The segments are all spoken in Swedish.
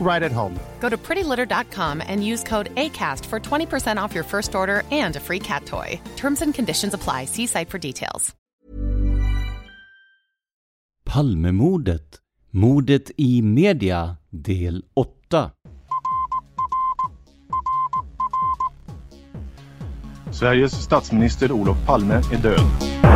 right at home. Go to prettylitter.com and use code ACAST for 20% off your first order and a free cat toy. Terms and conditions apply. See site for details. Palmemordet. Mordet i media, del 8. Sveriges statsminister Olof Palme är död.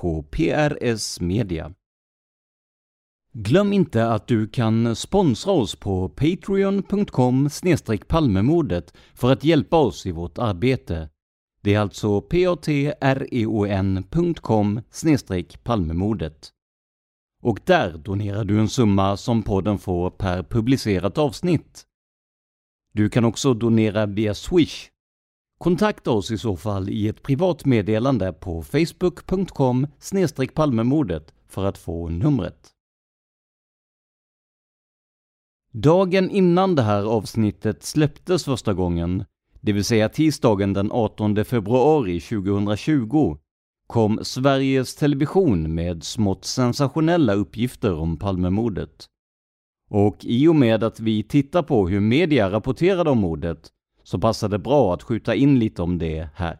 på PRS Media. Glöm inte att du kan sponsra oss på patreon.com palmemordet för att hjälpa oss i vårt arbete. Det är alltså patreon.com palmemordet. Och där donerar du en summa som podden får per publicerat avsnitt. Du kan också donera via Swish. Kontakta oss i så fall i ett privat meddelande på facebook.com palmemordet för att få numret. Dagen innan det här avsnittet släpptes första gången, det vill säga tisdagen den 18 februari 2020, kom Sveriges Television med smått sensationella uppgifter om Palmemordet. Och i och med att vi tittar på hur media rapporterade om mordet så passar det bra att skjuta in lite om det här.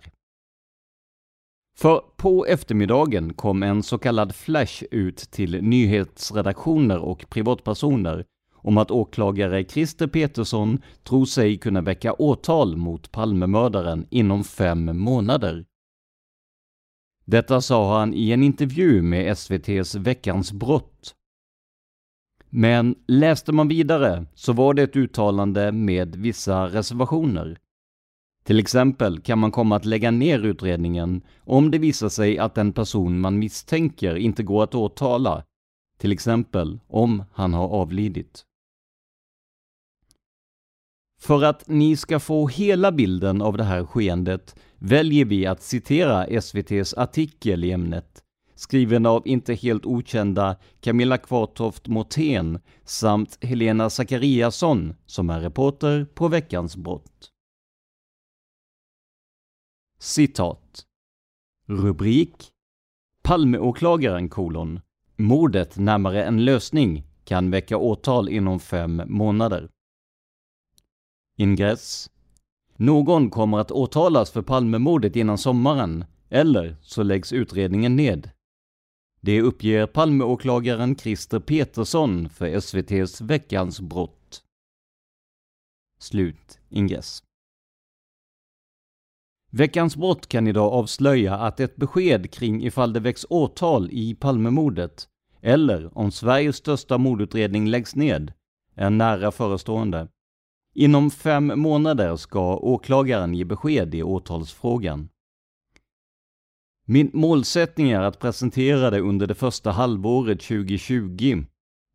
För på eftermiddagen kom en så kallad flash ut till nyhetsredaktioner och privatpersoner om att åklagare Christer Petersson tror sig kunna väcka åtal mot Palmemördaren inom fem månader. Detta sa han i en intervju med SVTs Veckans brott. Men läste man vidare så var det ett uttalande med vissa reservationer. Till exempel kan man komma att lägga ner utredningen om det visar sig att den person man misstänker inte går att åtala, till exempel om han har avlidit. För att ni ska få hela bilden av det här skeendet väljer vi att citera SVTs artikel i ämnet, skriven av inte helt okända Camilla Kvartoft Mortén samt Helena Zachariasson som är reporter på Veckans brott. Citat. Rubrik Palmeåklagaren kolon Mordet närmare en lösning kan väcka åtal inom fem månader. Ingress någon kommer att åtalas för Palmemordet innan sommaren, eller så läggs utredningen ned. Det uppger Palmeåklagaren Christer Petersson för SVTs Veckans brott. Slut ingress. Veckans brott kan idag avslöja att ett besked kring ifall det väcks åtal i Palmemordet, eller om Sveriges största mordutredning läggs ned, är nära förestående. Inom fem månader ska åklagaren ge besked i åtalsfrågan. Min målsättning är att presentera det under det första halvåret 2020.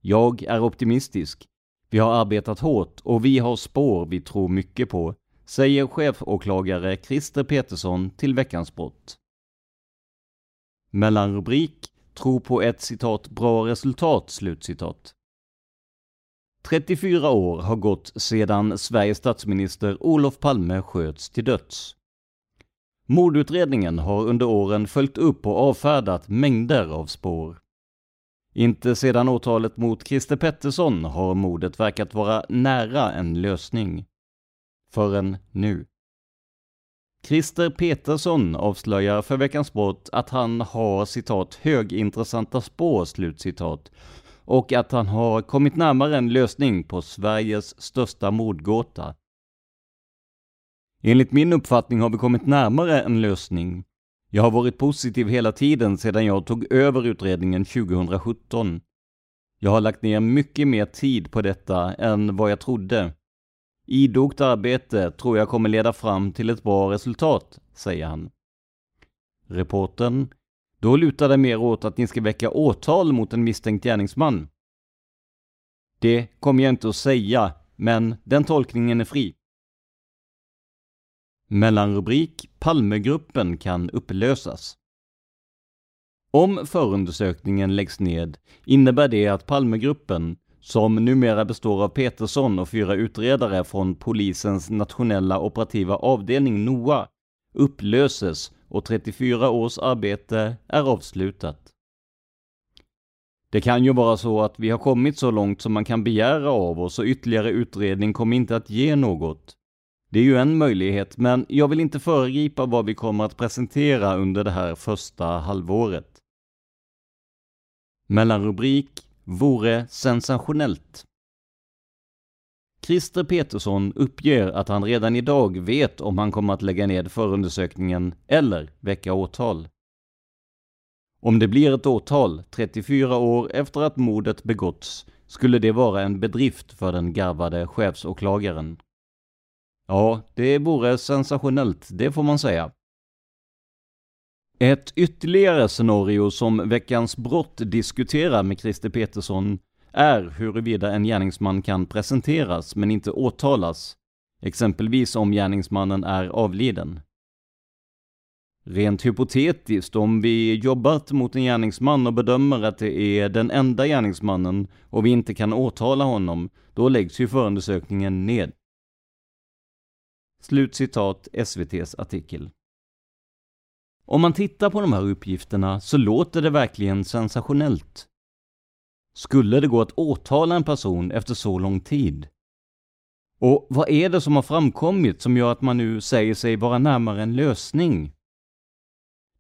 Jag är optimistisk. Vi har arbetat hårt och vi har spår vi tror mycket på, säger chefåklagare Christer Petersson till Veckans brott. Mellanrubrik Tro på ett citat bra resultat, slutcitat. 34 år har gått sedan Sveriges statsminister Olof Palme sköts till döds. Mordutredningen har under åren följt upp och avfärdat mängder av spår. Inte sedan åtalet mot Christer Pettersson har mordet verkat vara nära en lösning. Förrän nu. Christer Petersson avslöjar för Veckans Brott att han har citat högintressanta spår, slutcitat, och att han har kommit närmare en lösning på Sveriges största mordgåta. Enligt min uppfattning har vi kommit närmare en lösning. Jag har varit positiv hela tiden sedan jag tog över utredningen 2017. Jag har lagt ner mycket mer tid på detta än vad jag trodde. Idogt arbete tror jag kommer leda fram till ett bra resultat, säger han. Reporten då lutar det mer åt att ni ska väcka åtal mot en misstänkt gärningsman. Det kommer jag inte att säga, men den tolkningen är fri. Mellanrubrik Palmegruppen kan upplösas. Om förundersökningen läggs ned innebär det att Palmegruppen, som numera består av Petersson och fyra utredare från polisens nationella operativa avdelning NOA, upplöses och 34 års arbete är avslutat. Det kan ju vara så att vi har kommit så långt som man kan begära av oss och ytterligare utredning kommer inte att ge något. Det är ju en möjlighet, men jag vill inte föregripa vad vi kommer att presentera under det här första halvåret. Mellanrubrik Vore sensationellt. Christer Petersson uppger att han redan idag vet om han kommer att lägga ned förundersökningen eller väcka åtal. Om det blir ett åtal 34 år efter att mordet begåtts skulle det vara en bedrift för den garvade chefsåklagaren. Ja, det vore sensationellt, det får man säga. Ett ytterligare scenario som Veckans brott diskuterar med Christer Petersson är huruvida en gärningsman kan presenteras men inte åtalas, exempelvis om gärningsmannen är avliden. Rent hypotetiskt, om vi jobbat mot en gärningsman och bedömer att det är den enda gärningsmannen och vi inte kan åtala honom, då läggs ju förundersökningen ned. Slutcitat SVTs artikel. Om man tittar på de här uppgifterna så låter det verkligen sensationellt. Skulle det gå att åtala en person efter så lång tid? Och vad är det som har framkommit som gör att man nu säger sig vara närmare en lösning?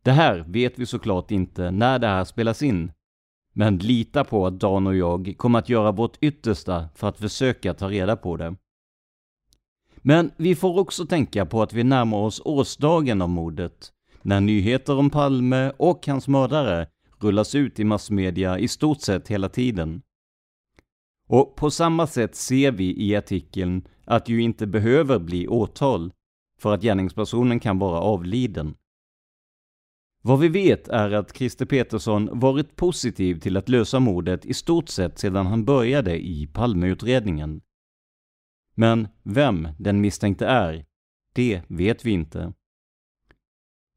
Det här vet vi såklart inte när det här spelas in. Men lita på att Dan och jag kommer att göra vårt yttersta för att försöka ta reda på det. Men vi får också tänka på att vi närmar oss årsdagen av mordet, när nyheter om Palme och hans mördare rullas ut i massmedia i stort sett hela tiden. Och på samma sätt ser vi i artikeln att det ju inte behöver bli åtal, för att gärningspersonen kan vara avliden. Vad vi vet är att Christer Petersson varit positiv till att lösa mordet i stort sett sedan han började i Palmeutredningen. Men vem den misstänkte är, det vet vi inte.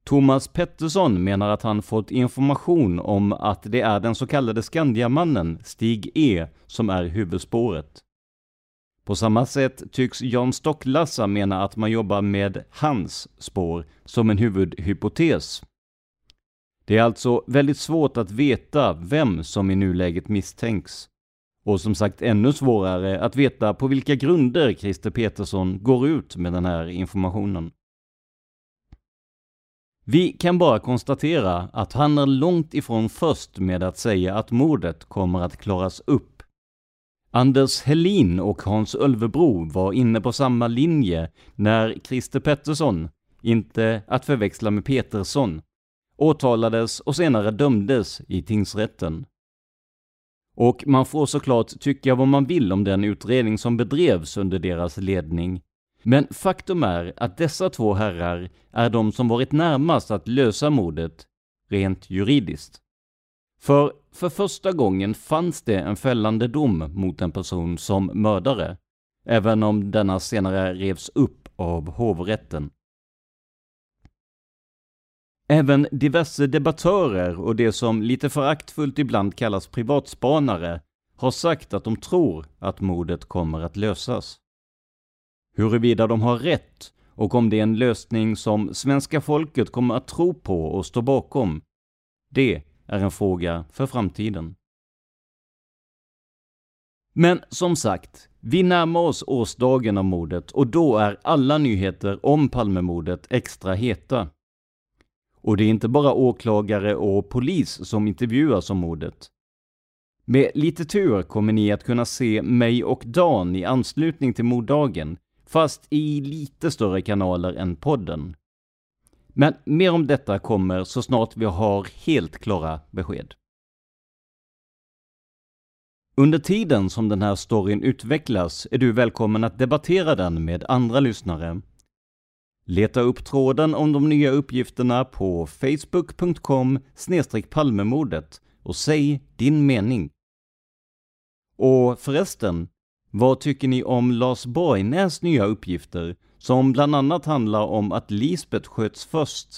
Thomas Pettersson menar att han fått information om att det är den så kallade Skandiamannen, Stig E, som är huvudspåret. På samma sätt tycks Jan Stocklassa mena att man jobbar med hans spår som en huvudhypotes. Det är alltså väldigt svårt att veta vem som i nuläget misstänks. Och som sagt ännu svårare att veta på vilka grunder Christer Petersson går ut med den här informationen. Vi kan bara konstatera att han är långt ifrån först med att säga att mordet kommer att klaras upp. Anders Helin och Hans Ölvebro var inne på samma linje när Christer Pettersson, inte att förväxla med Petersson, åtalades och senare dömdes i tingsrätten. Och man får såklart tycka vad man vill om den utredning som bedrevs under deras ledning, men faktum är att dessa två herrar är de som varit närmast att lösa mordet, rent juridiskt. För för första gången fanns det en fällande dom mot en person som mördare, även om denna senare revs upp av hovrätten. Även diverse debattörer och det som lite föraktfullt ibland kallas privatspanare har sagt att de tror att mordet kommer att lösas. Huruvida de har rätt och om det är en lösning som svenska folket kommer att tro på och stå bakom, det är en fråga för framtiden. Men som sagt, vi närmar oss årsdagen av mordet och då är alla nyheter om Palmemordet extra heta. Och det är inte bara åklagare och polis som intervjuas om mordet. Med lite tur kommer ni att kunna se mig och Dan i anslutning till morddagen, fast i lite större kanaler än podden. Men mer om detta kommer så snart vi har helt klara besked. Under tiden som den här storyn utvecklas är du välkommen att debattera den med andra lyssnare. Leta upp tråden om de nya uppgifterna på facebook.com palmemordet och säg din mening. Och förresten, vad tycker ni om Lars Borgnäs nya uppgifter som bland annat handlar om att Lisbeth sköts först?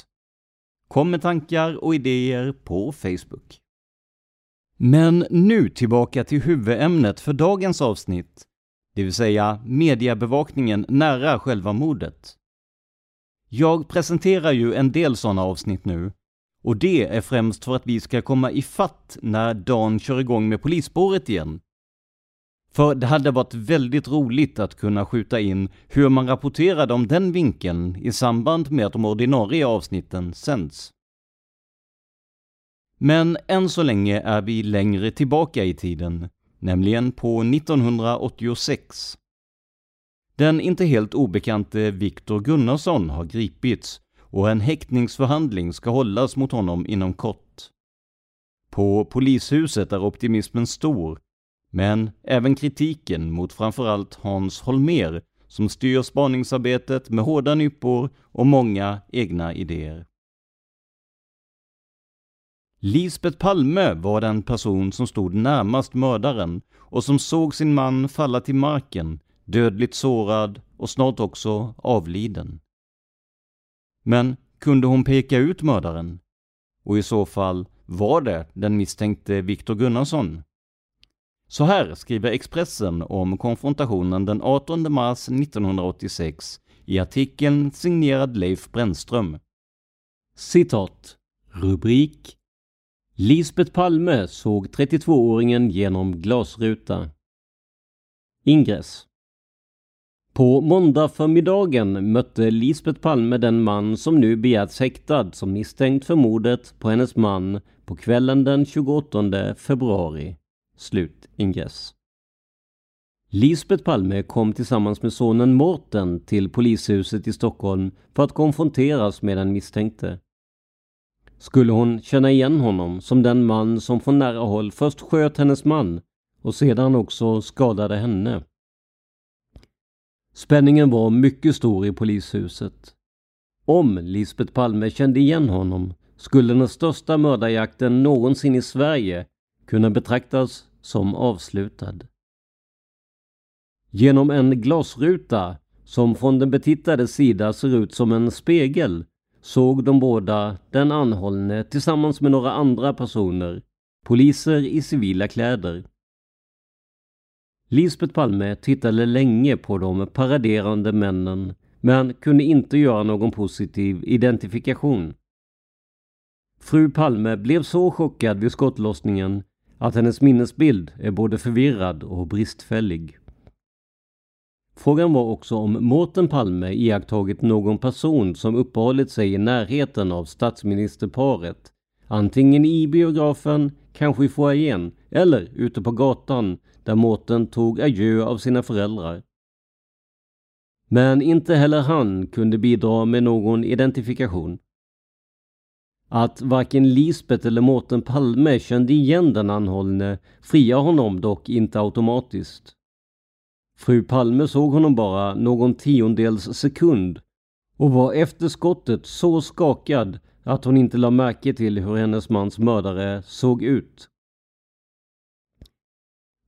Kom med tankar och idéer på Facebook. Men nu tillbaka till huvudämnet för dagens avsnitt, det vill säga mediebevakningen nära själva mordet. Jag presenterar ju en del sådana avsnitt nu, och det är främst för att vi ska komma i fatt när Dan kör igång med polisspåret igen. För det hade varit väldigt roligt att kunna skjuta in hur man rapporterade om den vinkeln i samband med att de ordinarie avsnitten sänds. Men än så länge är vi längre tillbaka i tiden, nämligen på 1986. Den inte helt obekante Viktor Gunnarsson har gripits och en häktningsförhandling ska hållas mot honom inom kort. På polishuset är optimismen stor, men även kritiken mot framförallt Hans Holmer som styr spaningsarbetet med hårda nypor och många egna idéer. Lisbet Palme var den person som stod närmast mördaren och som såg sin man falla till marken, dödligt sårad och snart också avliden. Men kunde hon peka ut mördaren? Och i så fall, var det den misstänkte Viktor Gunnarsson? Så här skriver Expressen om konfrontationen den 18 mars 1986 i artikeln signerad Leif Brännström. Citat. Rubrik Lisbet Palme såg 32-åringen genom glasruta. Ingress. På måndag förmiddagen mötte Lisbet Palme den man som nu begärts häktad som misstänkt för mordet på hennes man på kvällen den 28 februari. Slut ingress. Lisbet Palme kom tillsammans med sonen Morten till polishuset i Stockholm för att konfronteras med den misstänkte. Skulle hon känna igen honom som den man som från nära håll först sköt hennes man och sedan också skadade henne? Spänningen var mycket stor i polishuset. Om Lisbet Palme kände igen honom skulle den största mördarjakten någonsin i Sverige kunna betraktas som avslutad. Genom en glasruta som från den betittades sida ser ut som en spegel såg de båda den anhållne tillsammans med några andra personer, poliser i civila kläder. Lisbet Palme tittade länge på de paraderande männen men kunde inte göra någon positiv identifikation. Fru Palme blev så chockad vid skottlossningen att hennes minnesbild är både förvirrad och bristfällig. Frågan var också om Mårten Palme iakttagit någon person som uppehållit sig i närheten av statsministerparet. Antingen i biografen, kanske i foajén eller ute på gatan där Mårten tog adjö av sina föräldrar. Men inte heller han kunde bidra med någon identifikation. Att varken Lisbet eller Mårten Palme kände igen den anhållne friar honom dock inte automatiskt. Fru Palme såg honom bara någon tiondels sekund och var efter skottet så skakad att hon inte la märke till hur hennes mans mördare såg ut.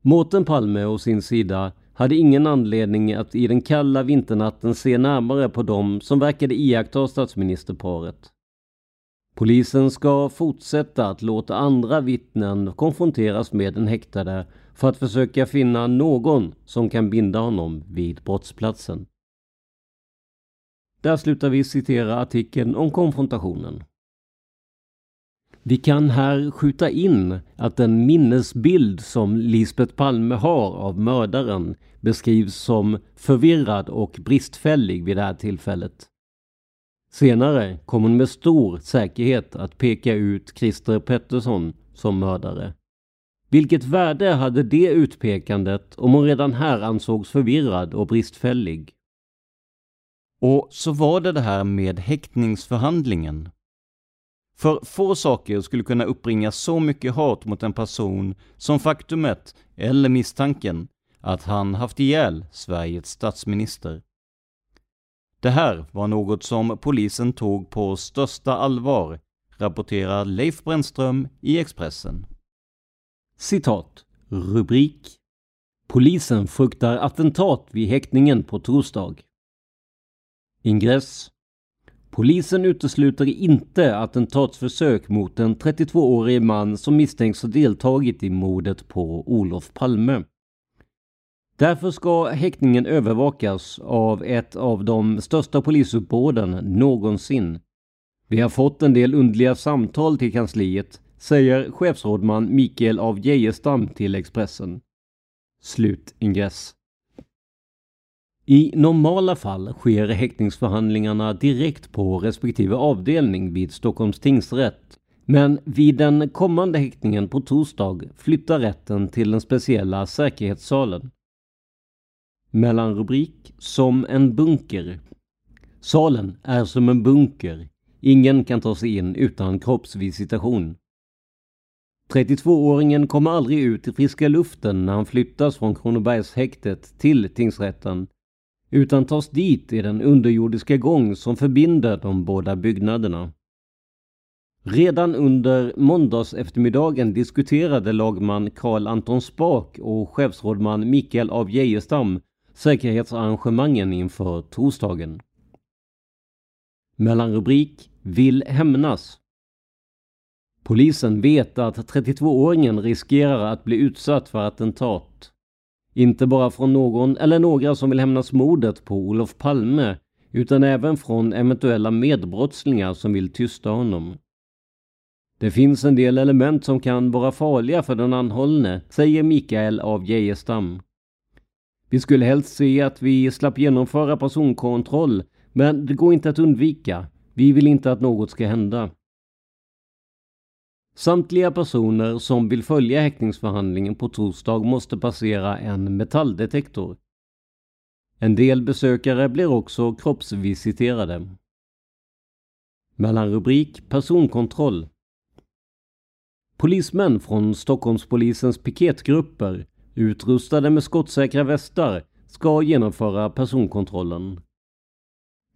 Mårten Palme å sin sida hade ingen anledning att i den kalla vinternatten se närmare på dem som verkade iaktta statsministerparet. Polisen ska fortsätta att låta andra vittnen konfronteras med den häktade för att försöka finna någon som kan binda honom vid brottsplatsen. Där slutar vi citera artikeln om konfrontationen. Vi kan här skjuta in att den minnesbild som Lisbet Palme har av mördaren beskrivs som förvirrad och bristfällig vid det här tillfället. Senare kommer hon med stor säkerhet att peka ut Christer Pettersson som mördare. Vilket värde hade det utpekandet om hon redan här ansågs förvirrad och bristfällig? Och så var det det här med häktningsförhandlingen. För få saker skulle kunna uppbringa så mycket hat mot en person som faktumet, eller misstanken, att han haft ihjäl Sveriges statsminister. Det här var något som polisen tog på största allvar, rapporterar Leif Brännström i Expressen. Citat. Rubrik. Polisen fruktar attentat vid häktningen på torsdag. Ingress. Polisen utesluter inte attentatsförsök mot en 32-årig man som misstänks ha deltagit i mordet på Olof Palme. Därför ska häktningen övervakas av ett av de största polisuppbåden någonsin. Vi har fått en del undliga samtal till kansliet, säger chefsrådman Mikael av Geijerstam till Expressen. Slut ingress. I normala fall sker häktningsförhandlingarna direkt på respektive avdelning vid Stockholms tingsrätt. Men vid den kommande häktningen på torsdag flyttar rätten till den speciella säkerhetssalen. Mellanrubrik Som en bunker. Salen är som en bunker. Ingen kan ta sig in utan kroppsvisitation. 32-åringen kommer aldrig ut i friska luften när han flyttas från Kronobergshäktet till tingsrätten utan tas dit i den underjordiska gång som förbinder de båda byggnaderna. Redan under måndags eftermiddagen diskuterade lagman Karl Anton Spak och chefsrådman Mikael av Geijerstam säkerhetsarrangemangen inför torsdagen. Mellanrubrik Vill hämnas. Polisen vet att 32-åringen riskerar att bli utsatt för attentat. Inte bara från någon eller några som vill hämnas mordet på Olof Palme utan även från eventuella medbrottslingar som vill tysta honom. Det finns en del element som kan vara farliga för den anhållne, säger Mikael av Geijerstam. Vi skulle helst se att vi slapp genomföra personkontroll, men det går inte att undvika. Vi vill inte att något ska hända. Samtliga personer som vill följa häktningsförhandlingen på torsdag måste passera en metalldetektor. En del besökare blir också kroppsvisiterade. Mellanrubrik Personkontroll Polismän från Stockholmspolisens piketgrupper utrustade med skottsäkra västar ska genomföra personkontrollen.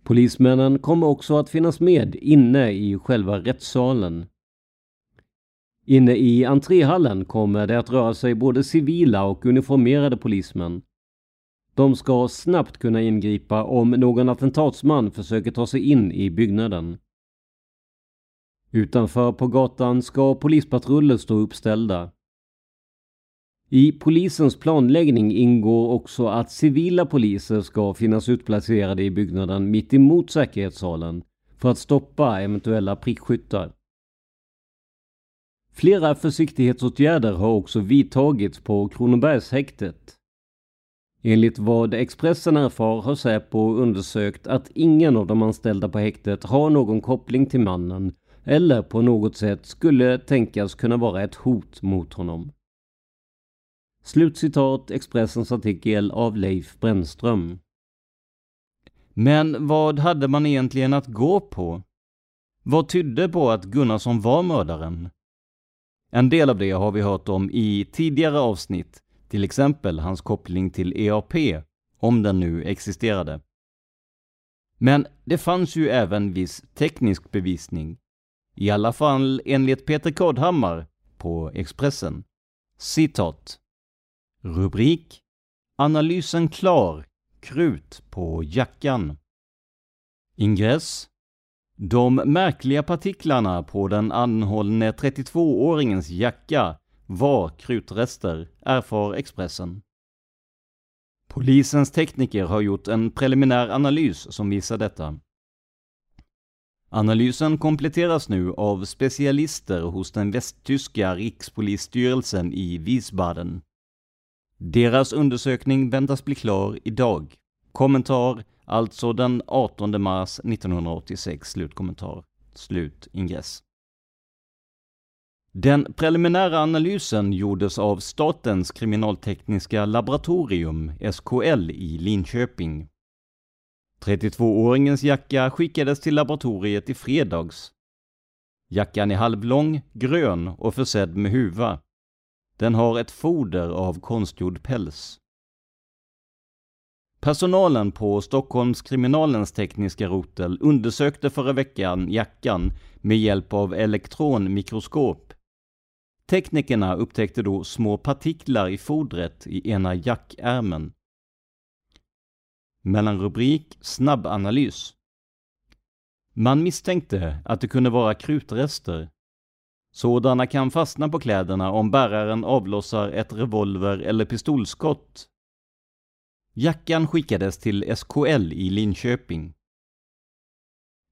Polismännen kommer också att finnas med inne i själva rättssalen. Inne i entréhallen kommer det att röra sig både civila och uniformerade polismän. De ska snabbt kunna ingripa om någon attentatsman försöker ta sig in i byggnaden. Utanför på gatan ska polispatruller stå uppställda. I polisens planläggning ingår också att civila poliser ska finnas utplacerade i byggnaden mitt emot säkerhetssalen för att stoppa eventuella prickskyttar. Flera försiktighetsåtgärder har också vidtagits på Kronobergshäktet. Enligt vad Expressen erfar har Säpo undersökt att ingen av de anställda på häktet har någon koppling till mannen eller på något sätt skulle tänkas kunna vara ett hot mot honom. Slutcitat Expressens artikel av Leif Brännström. Men vad hade man egentligen att gå på? Vad tydde på att Gunnarsson var mördaren? En del av det har vi hört om i tidigare avsnitt, till exempel hans koppling till EAP, om den nu existerade. Men det fanns ju även viss teknisk bevisning. I alla fall enligt Peter Kodhammar på Expressen. Citat. Rubrik Analysen klar. Krut på jackan. Ingress de märkliga partiklarna på den anhållne 32-åringens jacka var krutrester, erfar Expressen. Polisens tekniker har gjort en preliminär analys som visar detta. Analysen kompletteras nu av specialister hos den västtyska rikspolisstyrelsen i Wiesbaden. Deras undersökning väntas bli klar idag. Kommentar, alltså den 18 mars 1986, slutkommentar. Slut ingress. Den preliminära analysen gjordes av Statens kriminaltekniska laboratorium, SKL, i Linköping. 32-åringens jacka skickades till laboratoriet i fredags. Jackan är halvlång, grön och försedd med huva. Den har ett foder av konstgjord päls. Personalen på Stockholmskriminalens tekniska rotel undersökte förra veckan jackan med hjälp av elektronmikroskop. Teknikerna upptäckte då små partiklar i fodret i ena jackärmen. Mellanrubrik Snabbanalys. Man misstänkte att det kunde vara krutrester. Sådana kan fastna på kläderna om bäraren avlossar ett revolver eller pistolskott. Jackan skickades till SKL i Linköping.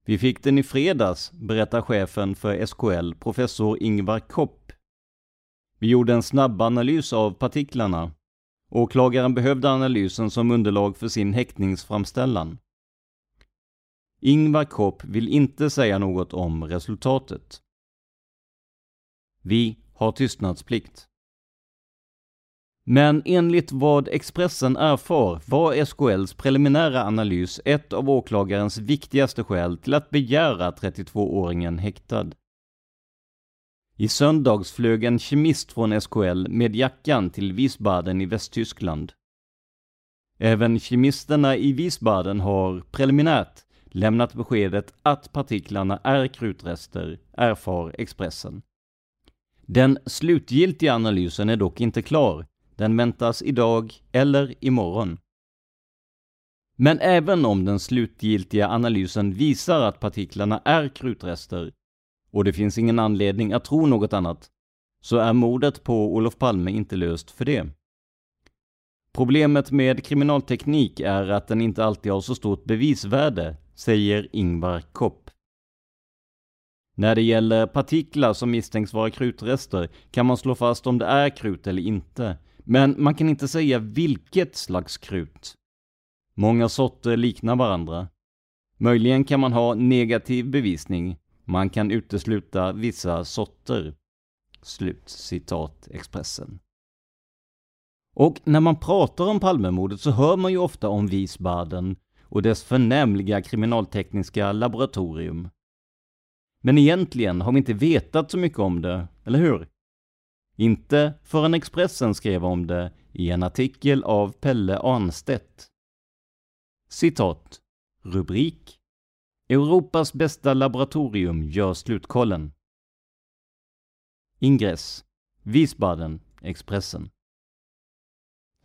Vi fick den i fredags, berättar chefen för SKL, professor Ingvar Kopp. Vi gjorde en snabbanalys av partiklarna Åklagaren behövde analysen som underlag för sin häktningsframställan. Ingvar Kopp vill inte säga något om resultatet. Vi har tystnadsplikt. Men enligt vad Expressen erfar var SKLs preliminära analys ett av åklagarens viktigaste skäl till att begära 32-åringen häktad. I söndags flög en kemist från SKL med jackan till Wiesbaden i Västtyskland. Även kemisterna i Wiesbaden har preliminärt lämnat beskedet att partiklarna är krutrester, erfar Expressen. Den slutgiltiga analysen är dock inte klar. Den väntas idag eller imorgon. Men även om den slutgiltiga analysen visar att partiklarna är krutrester och det finns ingen anledning att tro något annat, så är mordet på Olof Palme inte löst för det. Problemet med kriminalteknik är att den inte alltid har så stort bevisvärde, säger Ingvar Kopp. När det gäller partiklar som misstänks vara krutrester kan man slå fast om det är krut eller inte, men man kan inte säga vilket slags krut. Många sorter liknar varandra. Möjligen kan man ha negativ bevisning, man kan utesluta vissa sorter. Slut citat Expressen. Och när man pratar om Palmemordet så hör man ju ofta om Wiesbaden och dess förnämliga kriminaltekniska laboratorium. Men egentligen har vi inte vetat så mycket om det, eller hur? Inte förrän Expressen skrev om det i en artikel av Pelle Anstedt. Citat. Rubrik Europas bästa laboratorium gör slutkollen. Ingress Wiesbaden, Expressen.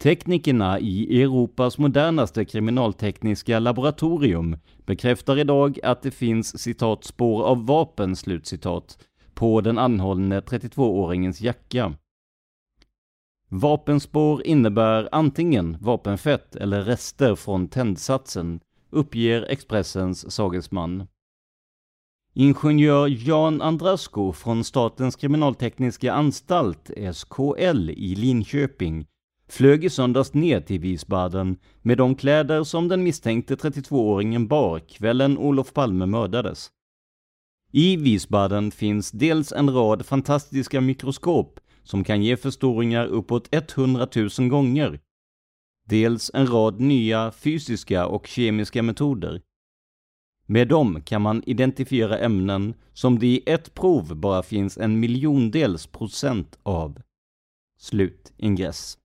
Teknikerna i Europas modernaste kriminaltekniska laboratorium bekräftar idag att det finns citat spår av vapen slutcitat på den anhållne 32-åringens jacka. Vapenspår innebär antingen vapenfett eller rester från tändsatsen uppger Expressens sagesman. Ingenjör Jan Andrasko från Statens kriminaltekniska anstalt, SKL, i Linköping flög i söndags ner till Wiesbaden med de kläder som den misstänkte 32-åringen bar kvällen Olof Palme mördades. I Wiesbaden finns dels en rad fantastiska mikroskop som kan ge förstoringar uppåt 100 000 gånger dels en rad nya fysiska och kemiska metoder. Med dem kan man identifiera ämnen som det i ett prov bara finns en miljondels procent av. Slut ingress.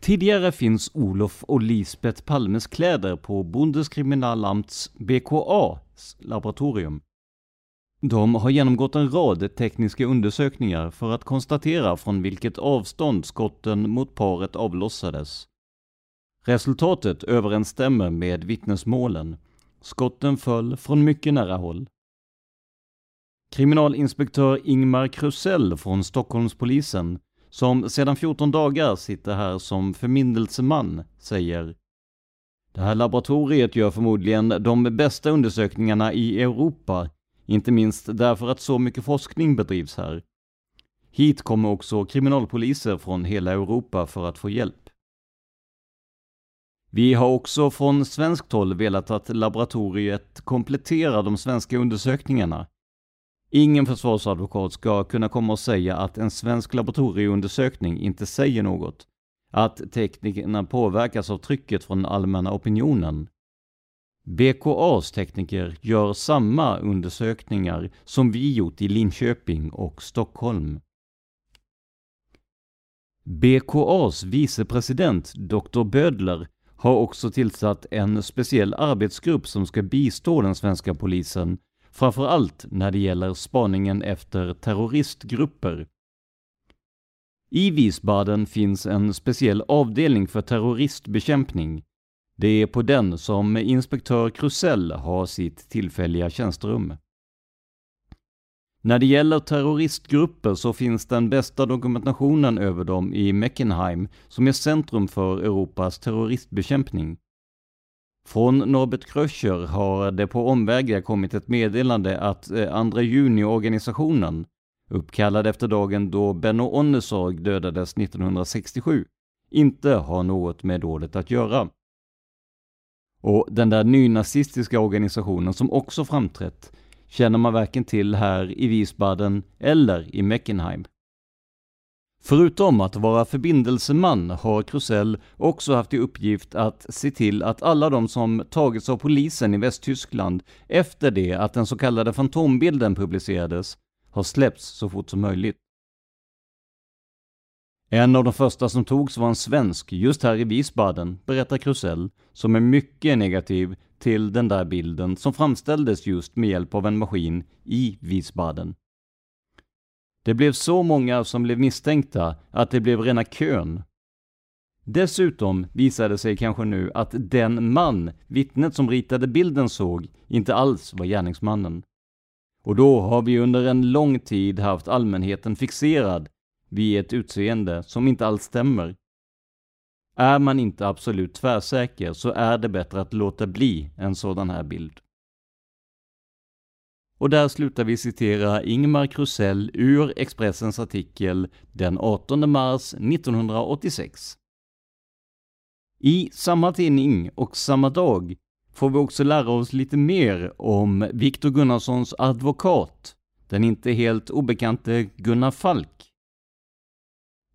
Tidigare finns Olof och Lisbeth Palmes kläder på Bundeskriminalamts BKAs laboratorium. De har genomgått en rad tekniska undersökningar för att konstatera från vilket avstånd skotten mot paret avlossades. Resultatet överensstämmer med vittnesmålen. Skotten föll från mycket nära håll. Kriminalinspektör Ingmar Krusell från Stockholmspolisen, som sedan 14 dagar sitter här som förmindelseman, säger Det här laboratoriet gör förmodligen de bästa undersökningarna i Europa, inte minst därför att så mycket forskning bedrivs här. Hit kommer också kriminalpoliser från hela Europa för att få hjälp. Vi har också från svenskt håll velat att laboratoriet kompletterar de svenska undersökningarna Ingen försvarsadvokat ska kunna komma och säga att en svensk laboratorieundersökning inte säger något. Att teknikerna påverkas av trycket från allmänna opinionen. BKAs tekniker gör samma undersökningar som vi gjort i Linköping och Stockholm. BKAs vicepresident Dr. Bödler har också tillsatt en speciell arbetsgrupp som ska bistå den svenska polisen framför allt när det gäller spaningen efter terroristgrupper. I Wiesbaden finns en speciell avdelning för terroristbekämpning. Det är på den som inspektör Krusell har sitt tillfälliga tjänsterum. När det gäller terroristgrupper så finns den bästa dokumentationen över dem i Meckenheim, som är centrum för Europas terroristbekämpning. Från Norbert Kröcher har det på omvägar kommit ett meddelande att eh, 2 juni-organisationen, uppkallad efter dagen då Benno Onnesorg dödades 1967, inte har något med dådet att göra. Och den där nynazistiska organisationen som också framträtt känner man varken till här i Wiesbaden eller i Meckenheim. Förutom att vara förbindelseman har Krusell också haft i uppgift att se till att alla de som tagits av polisen i Västtyskland efter det att den så kallade fantombilden publicerades har släppts så fort som möjligt. En av de första som togs var en svensk just här i Wiesbaden, berättar Krusell, som är mycket negativ till den där bilden som framställdes just med hjälp av en maskin i Wiesbaden. Det blev så många som blev misstänkta att det blev rena kön. Dessutom visade det sig kanske nu att den man vittnet som ritade bilden såg inte alls var gärningsmannen. Och då har vi under en lång tid haft allmänheten fixerad vid ett utseende som inte alls stämmer. Är man inte absolut tvärsäker så är det bättre att låta bli en sådan här bild. Och där slutar vi citera Ingmar Krusell ur Expressens artikel den 18 mars 1986. I samma tidning och samma dag får vi också lära oss lite mer om Viktor Gunnarssons advokat, den inte helt obekante Gunnar Falk.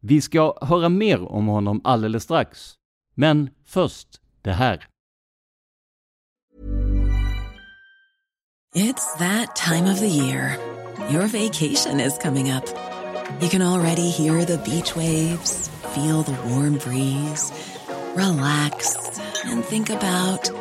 Vi ska höra mer om honom alldeles strax, men först det här. It's that time of the year. Your vacation is coming up. You can already hear the beach waves, feel the warm breeze, relax, and think about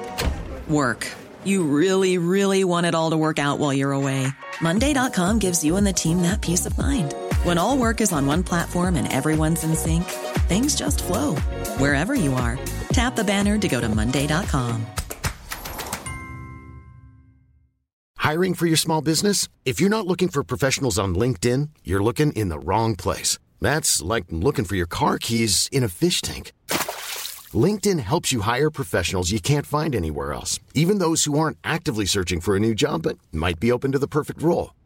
work. You really, really want it all to work out while you're away. Monday.com gives you and the team that peace of mind. When all work is on one platform and everyone's in sync, things just flow wherever you are. Tap the banner to go to Monday.com. Hiring for your small business? If you're not looking for professionals on LinkedIn, you're looking in the wrong place. That's like looking for your car keys in a fish tank. LinkedIn helps you hire professionals you can't find anywhere else, even those who aren't actively searching for a new job but might be open to the perfect role.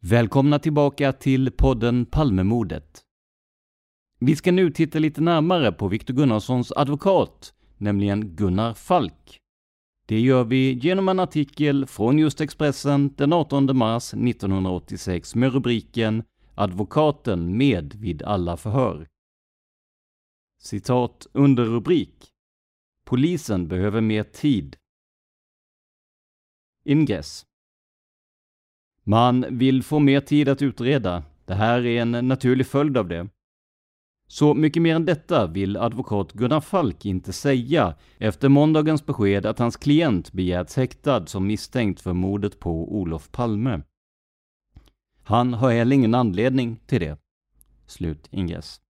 Välkomna tillbaka till podden Palmemordet. Vi ska nu titta lite närmare på Viktor Gunnarssons advokat, nämligen Gunnar Falk. Det gör vi genom en artikel från just Expressen den 18 mars 1986 med rubriken Advokaten med vid alla förhör. Citat under rubrik Polisen behöver mer tid. Ingress. Man vill få mer tid att utreda. Det här är en naturlig följd av det. Så mycket mer än detta vill advokat Gunnar Falk inte säga efter måndagens besked att hans klient begärts häktad som misstänkt för mordet på Olof Palme. Han har heller ingen anledning till det. Slut ingress.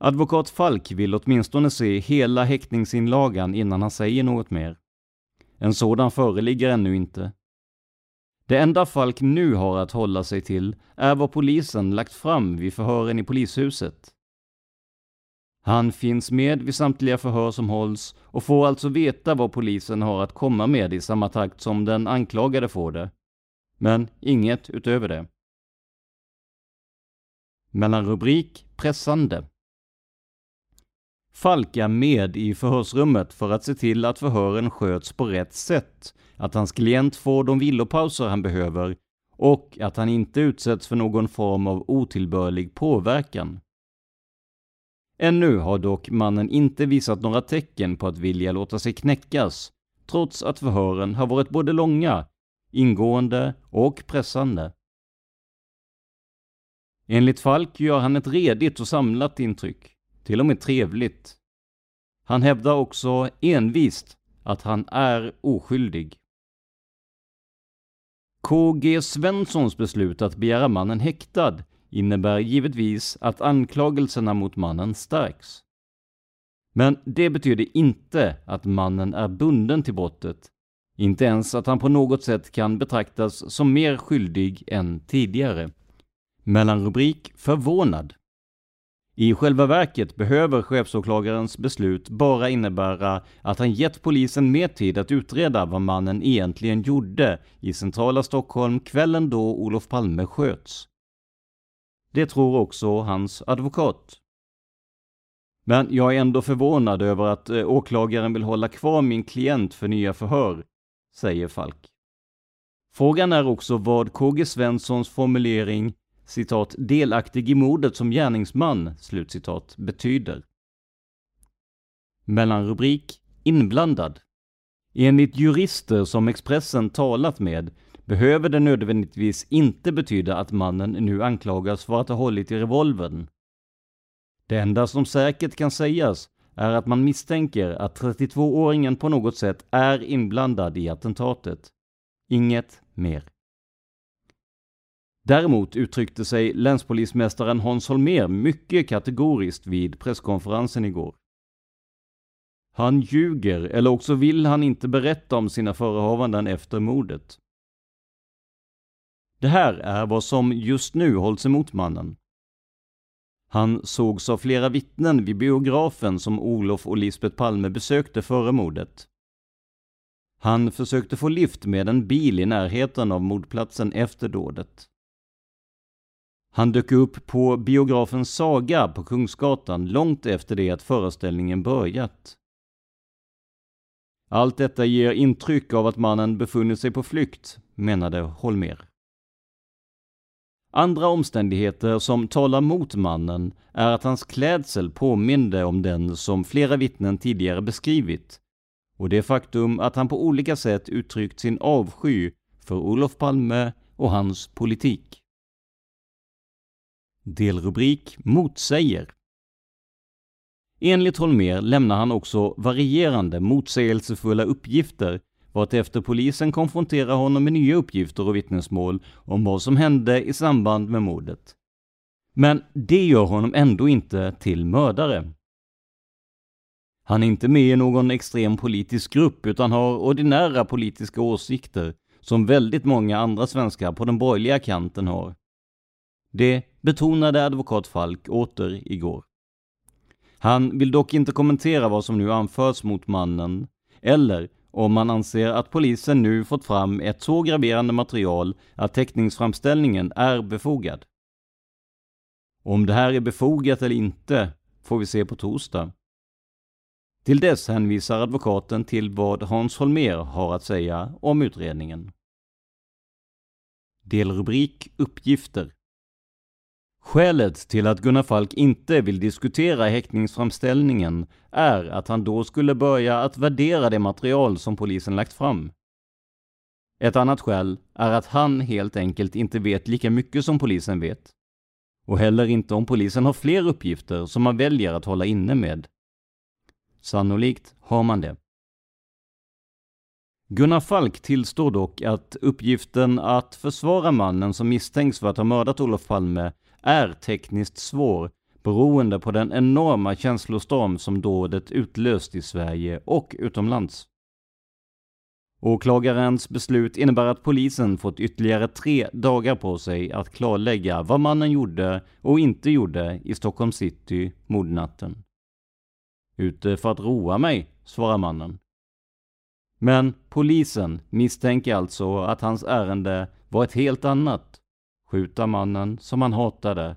Advokat Falk vill åtminstone se hela häktningsinlagan innan han säger något mer. En sådan föreligger ännu inte. Det enda Falk nu har att hålla sig till är vad polisen lagt fram vid förhören i polishuset. Han finns med vid samtliga förhör som hålls och får alltså veta vad polisen har att komma med i samma takt som den anklagade får det. Men inget utöver det. Mellan rubrik Pressande. Falk är med i förhörsrummet för att se till att förhören sköts på rätt sätt att hans klient får de villopauser han behöver och att han inte utsätts för någon form av otillbörlig påverkan. Ännu har dock mannen inte visat några tecken på att vilja låta sig knäckas, trots att förhören har varit både långa, ingående och pressande. Enligt Falk gör han ett redigt och samlat intryck, till och med trevligt. Han hävdar också envist att han är oskyldig. KG Svenssons beslut att begära mannen häktad innebär givetvis att anklagelserna mot mannen stärks. Men det betyder inte att mannen är bunden till brottet, inte ens att han på något sätt kan betraktas som mer skyldig än tidigare. Mellanrubrik Förvånad i själva verket behöver chefsåklagarens beslut bara innebära att han gett polisen mer tid att utreda vad mannen egentligen gjorde i centrala Stockholm kvällen då Olof Palme sköts. Det tror också hans advokat. Men jag är ändå förvånad över att eh, åklagaren vill hålla kvar min klient för nya förhör, säger Falk. Frågan är också vad KG Svenssons formulering citat, delaktig i mordet som gärningsman, slutcitat, betyder. Mellanrubrik Inblandad. Enligt jurister som Expressen talat med behöver det nödvändigtvis inte betyda att mannen nu anklagas för att ha hållit i revolvern. Det enda som säkert kan sägas är att man misstänker att 32-åringen på något sätt är inblandad i attentatet. Inget mer. Däremot uttryckte sig länspolismästaren Hans Holmér mycket kategoriskt vid presskonferensen igår. Han ljuger, eller också vill han inte berätta om sina förehavanden efter mordet. Det här är vad som just nu hålls emot mannen. Han sågs av flera vittnen vid biografen som Olof och Lisbeth Palme besökte före mordet. Han försökte få lift med en bil i närheten av mordplatsen efter dådet. Han dök upp på biografen Saga på Kungsgatan långt efter det att föreställningen börjat. Allt detta ger intryck av att mannen befunnit sig på flykt, menade Holmer. Andra omständigheter som talar mot mannen är att hans klädsel påminde om den som flera vittnen tidigare beskrivit och det faktum att han på olika sätt uttryckt sin avsky för Olof Palme och hans politik. Delrubrik Motsäger. Enligt Holmer lämnar han också varierande motsägelsefulla uppgifter vartefter polisen konfronterar honom med nya uppgifter och vittnesmål om vad som hände i samband med mordet. Men det gör honom ändå inte till mördare. Han är inte med i någon extrem politisk grupp utan har ordinära politiska åsikter som väldigt många andra svenskar på den borgerliga kanten har. Det betonade advokat Falk åter igår. Han vill dock inte kommentera vad som nu anförs mot mannen, eller om man anser att polisen nu fått fram ett så graverande material att teckningsframställningen är befogad. Om det här är befogat eller inte får vi se på torsdag. Till dess hänvisar advokaten till vad Hans Holmer har att säga om utredningen. Delrubrik Uppgifter Skälet till att Gunnar Falk inte vill diskutera häktningsframställningen är att han då skulle börja att värdera det material som polisen lagt fram. Ett annat skäl är att han helt enkelt inte vet lika mycket som polisen vet. Och heller inte om polisen har fler uppgifter som man väljer att hålla inne med. Sannolikt har man det. Gunnar Falk tillstår dock att uppgiften att försvara mannen som misstänks för att ha mördat Olof Palme är tekniskt svår beroende på den enorma känslostorm som dådet utlöst i Sverige och utomlands. Åklagarens beslut innebär att polisen fått ytterligare tre dagar på sig att klarlägga vad mannen gjorde och inte gjorde i Stockholm city mordnatten. Ute för att roa mig, svarar mannen. Men polisen misstänker alltså att hans ärende var ett helt annat. Skjuta mannen som han hatade.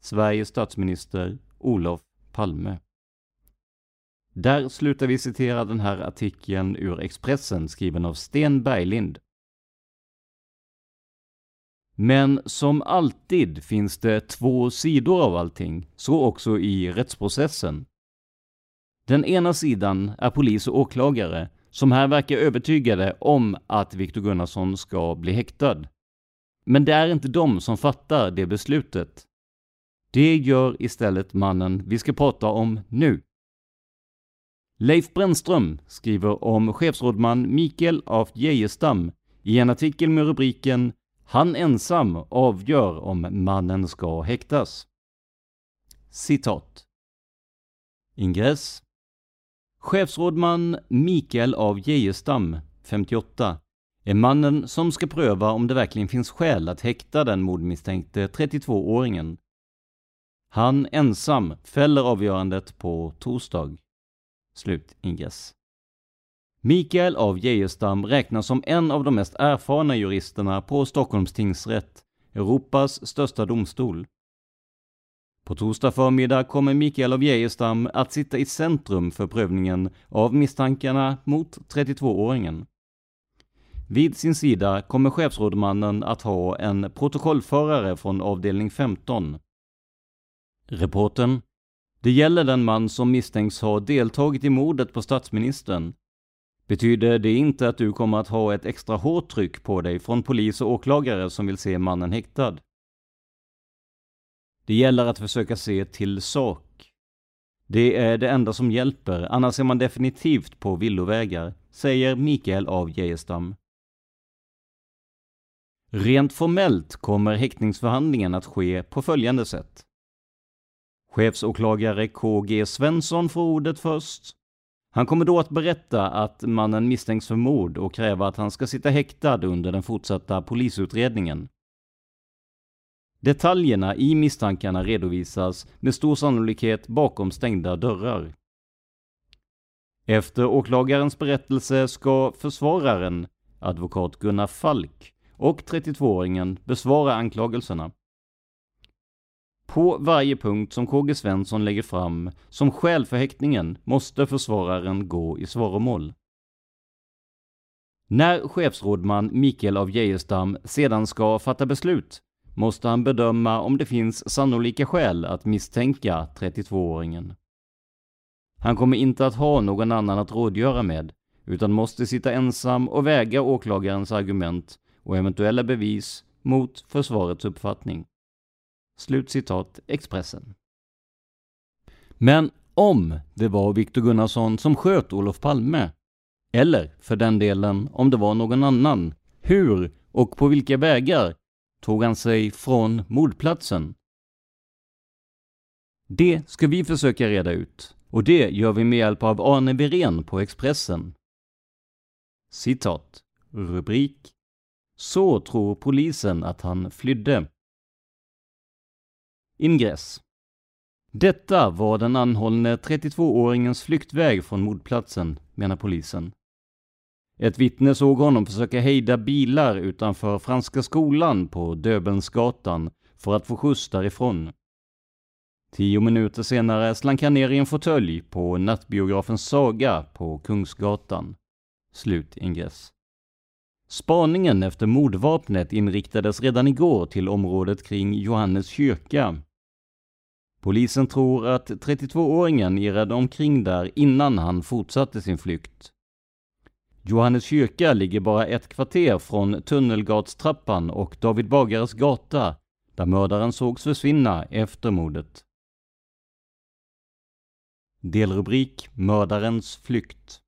Sveriges statsminister Olof Palme. Där slutar vi citera den här artikeln ur Expressen skriven av Sten Berglind. Men som alltid finns det två sidor av allting, så också i rättsprocessen. Den ena sidan är polis och åklagare som här verkar övertygade om att Viktor Gunnarsson ska bli häktad. Men det är inte de som fattar det beslutet. Det gör istället mannen vi ska prata om nu. Leif Brännström skriver om chefsrådman Mikael af Geijerstam i en artikel med rubriken “Han ensam avgör om mannen ska häktas”. Citat. Ingress Chefsrådman Mikael av Geijerstam, 58, är mannen som ska pröva om det verkligen finns skäl att häkta den mordmisstänkte 32-åringen. Han ensam fäller avgörandet på torsdag. Slut ingress. Mikael av Geijerstam räknas som en av de mest erfarna juristerna på Stockholms tingsrätt, Europas största domstol. På torsdag förmiddag kommer Mikael av Geijerstam att sitta i centrum för prövningen av misstankarna mot 32-åringen. Vid sin sida kommer chefsrådmannen att ha en protokollförare från avdelning 15. Reporten Det gäller den man som misstänks ha deltagit i mordet på statsministern. Betyder det inte att du kommer att ha ett extra hårt tryck på dig från polis och åklagare som vill se mannen häktad? Det gäller att försöka se till sak. Det är det enda som hjälper, annars är man definitivt på villovägar, säger Mikael av Geijerstam. Rent formellt kommer häktningsförhandlingen att ske på följande sätt. Chefsåklagare KG Svensson får ordet först. Han kommer då att berätta att mannen misstänks för mord och kräva att han ska sitta häktad under den fortsatta polisutredningen. Detaljerna i misstankarna redovisas med stor sannolikhet bakom stängda dörrar. Efter åklagarens berättelse ska försvararen, advokat Gunnar Falk, och 32-åringen besvara anklagelserna. På varje punkt som KG Svensson lägger fram som skäl för häktningen måste försvararen gå i svaromål. När chefsrådman Mikael av Geijerstam sedan ska fatta beslut måste han bedöma om det finns sannolika skäl att misstänka 32-åringen. Han kommer inte att ha någon annan att rådgöra med, utan måste sitta ensam och väga åklagarens argument och eventuella bevis mot försvarets uppfattning. Slutcitat Expressen. Men om det var Viktor Gunnarsson som sköt Olof Palme, eller för den delen om det var någon annan, hur och på vilka vägar tog han sig från mordplatsen? Det ska vi försöka reda ut och det gör vi med hjälp av Arne Wirén på Expressen. Citat. Rubrik. Så tror polisen att han flydde. Ingress Detta var den anhållne 32-åringens flyktväg från mordplatsen, menar polisen. Ett vittne såg honom försöka hejda bilar utanför Franska skolan på Döbelnsgatan för att få skjuts därifrån. Tio minuter senare slank han ner i en fåtölj på nattbiografen Saga på Kungsgatan. Slut ingress. Spaningen efter mordvapnet inriktades redan igår till området kring Johannes kyrka. Polisen tror att 32-åringen irrade omkring där innan han fortsatte sin flykt. Johannes kyrka ligger bara ett kvarter från Tunnelgatstrappan och David Bagares gata, där mördaren sågs försvinna efter mordet. Delrubrik Mördarens flykt.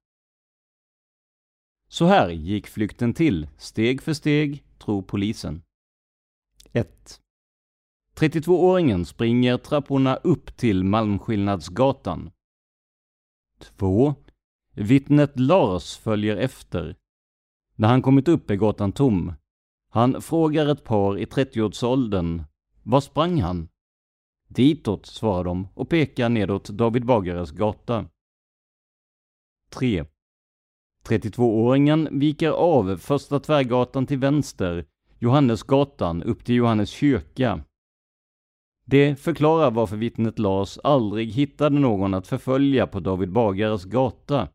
Så här gick flykten till, steg för steg, tror polisen. 1. 32-åringen springer trapporna upp till Malmskillnadsgatan. 2. Vittnet Lars följer efter. När han kommit upp är gatan tom. Han frågar ett par i 30-årsåldern. Var sprang han? Ditåt, svarar de och pekar nedåt David Bagares gata. 3. 32-åringen viker av Första Tvärgatan till vänster, Johannesgatan upp till Johannes kyrka. Det förklarar varför vittnet Lars aldrig hittade någon att förfölja på David Bagares gata.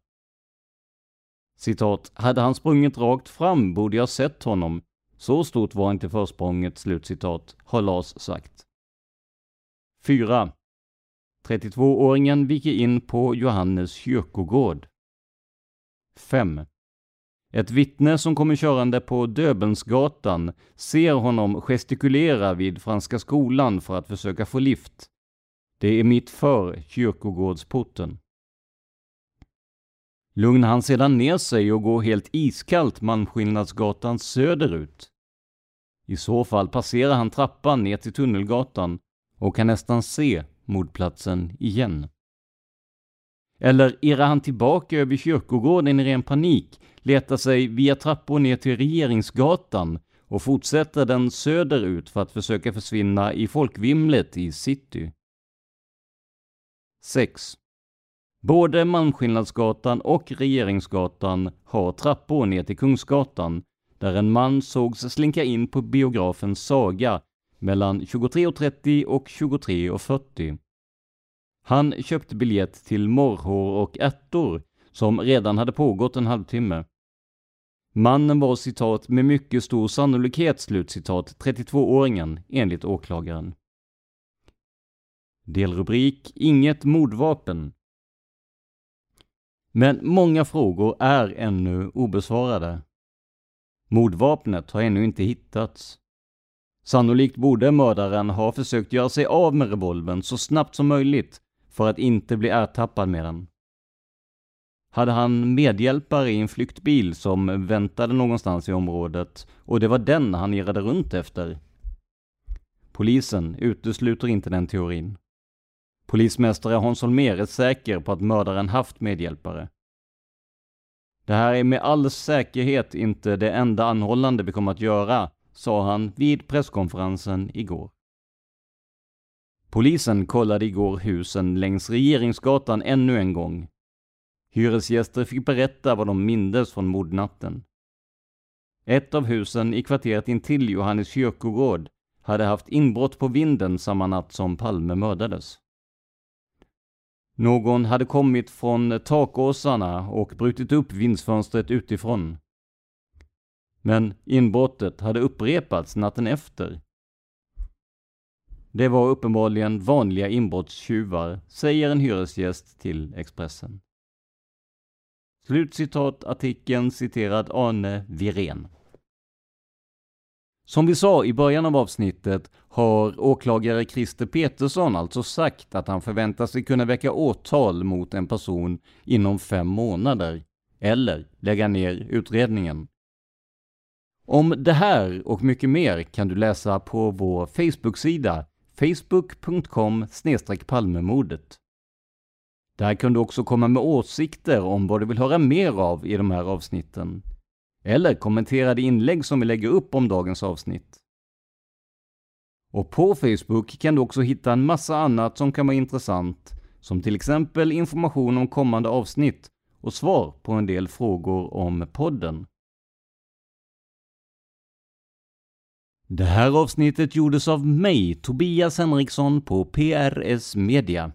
Citat, hade han sprungit rakt fram borde jag sett honom. Så stort var inte försprånget, slutcitat, har Lars sagt. 4. 32-åringen viker in på Johannes kyrkogård. 5. Ett vittne som kommer körande på Döbelnsgatan ser honom gestikulera vid Franska skolan för att försöka få lift. Det är mitt för kyrkogårdsporten. Lugnar han sedan ner sig och går helt iskallt Malmskillnadsgatan söderut? I så fall passerar han trappan ner till Tunnelgatan och kan nästan se mordplatsen igen. Eller irrar han tillbaka över kyrkogården i ren panik, letar sig via trappor ner till Regeringsgatan och fortsätter den söderut för att försöka försvinna i folkvimlet i city. 6. Både Malmskillnadsgatan och Regeringsgatan har trappor ner till Kungsgatan, där en man sågs slinka in på biografen Saga mellan 23.30 och 23.40. Han köpte biljett till morrhår och ärtor, som redan hade pågått en halvtimme. Mannen var citat med mycket stor sannolikhet slutcitat 32-åringen enligt åklagaren. Delrubrik Inget mordvapen. Men många frågor är ännu obesvarade. Mordvapnet har ännu inte hittats. Sannolikt borde mördaren ha försökt göra sig av med revolvern så snabbt som möjligt för att inte bli ertappad med den. Hade han medhjälpare i en flyktbil som väntade någonstans i området och det var den han irrade runt efter? Polisen utesluter inte den teorin. Polismästare Hans Holmér är säker på att mördaren haft medhjälpare. Det här är med all säkerhet inte det enda anhållande vi kommer att göra, sa han vid presskonferensen igår. Polisen kollade igår husen längs Regeringsgatan ännu en gång. Hyresgäster fick berätta vad de mindes från mordnatten. Ett av husen i kvarteret intill Johannes kyrkogård hade haft inbrott på vinden samma natt som Palme mördades. Någon hade kommit från takåsarna och brutit upp vindsfönstret utifrån. Men inbrottet hade upprepats natten efter. Det var uppenbarligen vanliga inbrottstjuvar, säger en hyresgäst till Expressen. Slutcitat artikeln citerad Arne Virén. Som vi sa i början av avsnittet har åklagare Christer Petersson alltså sagt att han förväntar sig kunna väcka åtal mot en person inom fem månader, eller lägga ner utredningen. Om det här och mycket mer kan du läsa på vår Facebook-sida facebook.com palmemordet. Där kan du också komma med åsikter om vad du vill höra mer av i de här avsnitten. Eller kommentera det inlägg som vi lägger upp om dagens avsnitt. Och på Facebook kan du också hitta en massa annat som kan vara intressant, som till exempel information om kommande avsnitt och svar på en del frågor om podden. Det här avsnittet gjordes av mig, Tobias Henriksson på PRS Media.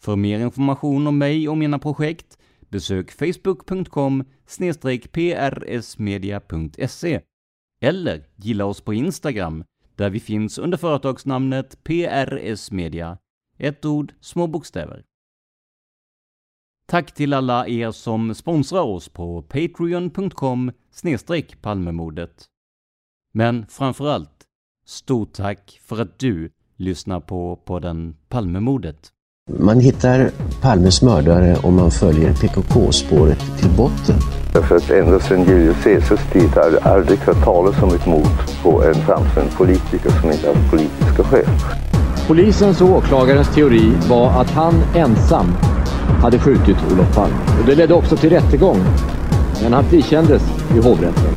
För mer information om mig och mina projekt besök facebook.com prsmedia.se eller gilla oss på Instagram där vi finns under företagsnamnet PRS Media. Ett ord, små bokstäver. Tack till alla er som sponsrar oss på patreon.com palmemodet. Men framförallt, stort tack för att du lyssnar på podden Palmemordet. Man hittar Palmes mördare om man följer PKK-spåret till botten. Därför att ända sedan Julius Caesars tid har jag aldrig hört talas om ett mord på en framstående politiker som inte haft politiska skäl. Polisens och åklagarens teori var att han ensam hade skjutit Olof Palme. Och det ledde också till rättegång. Men han frikändes i hovrätten.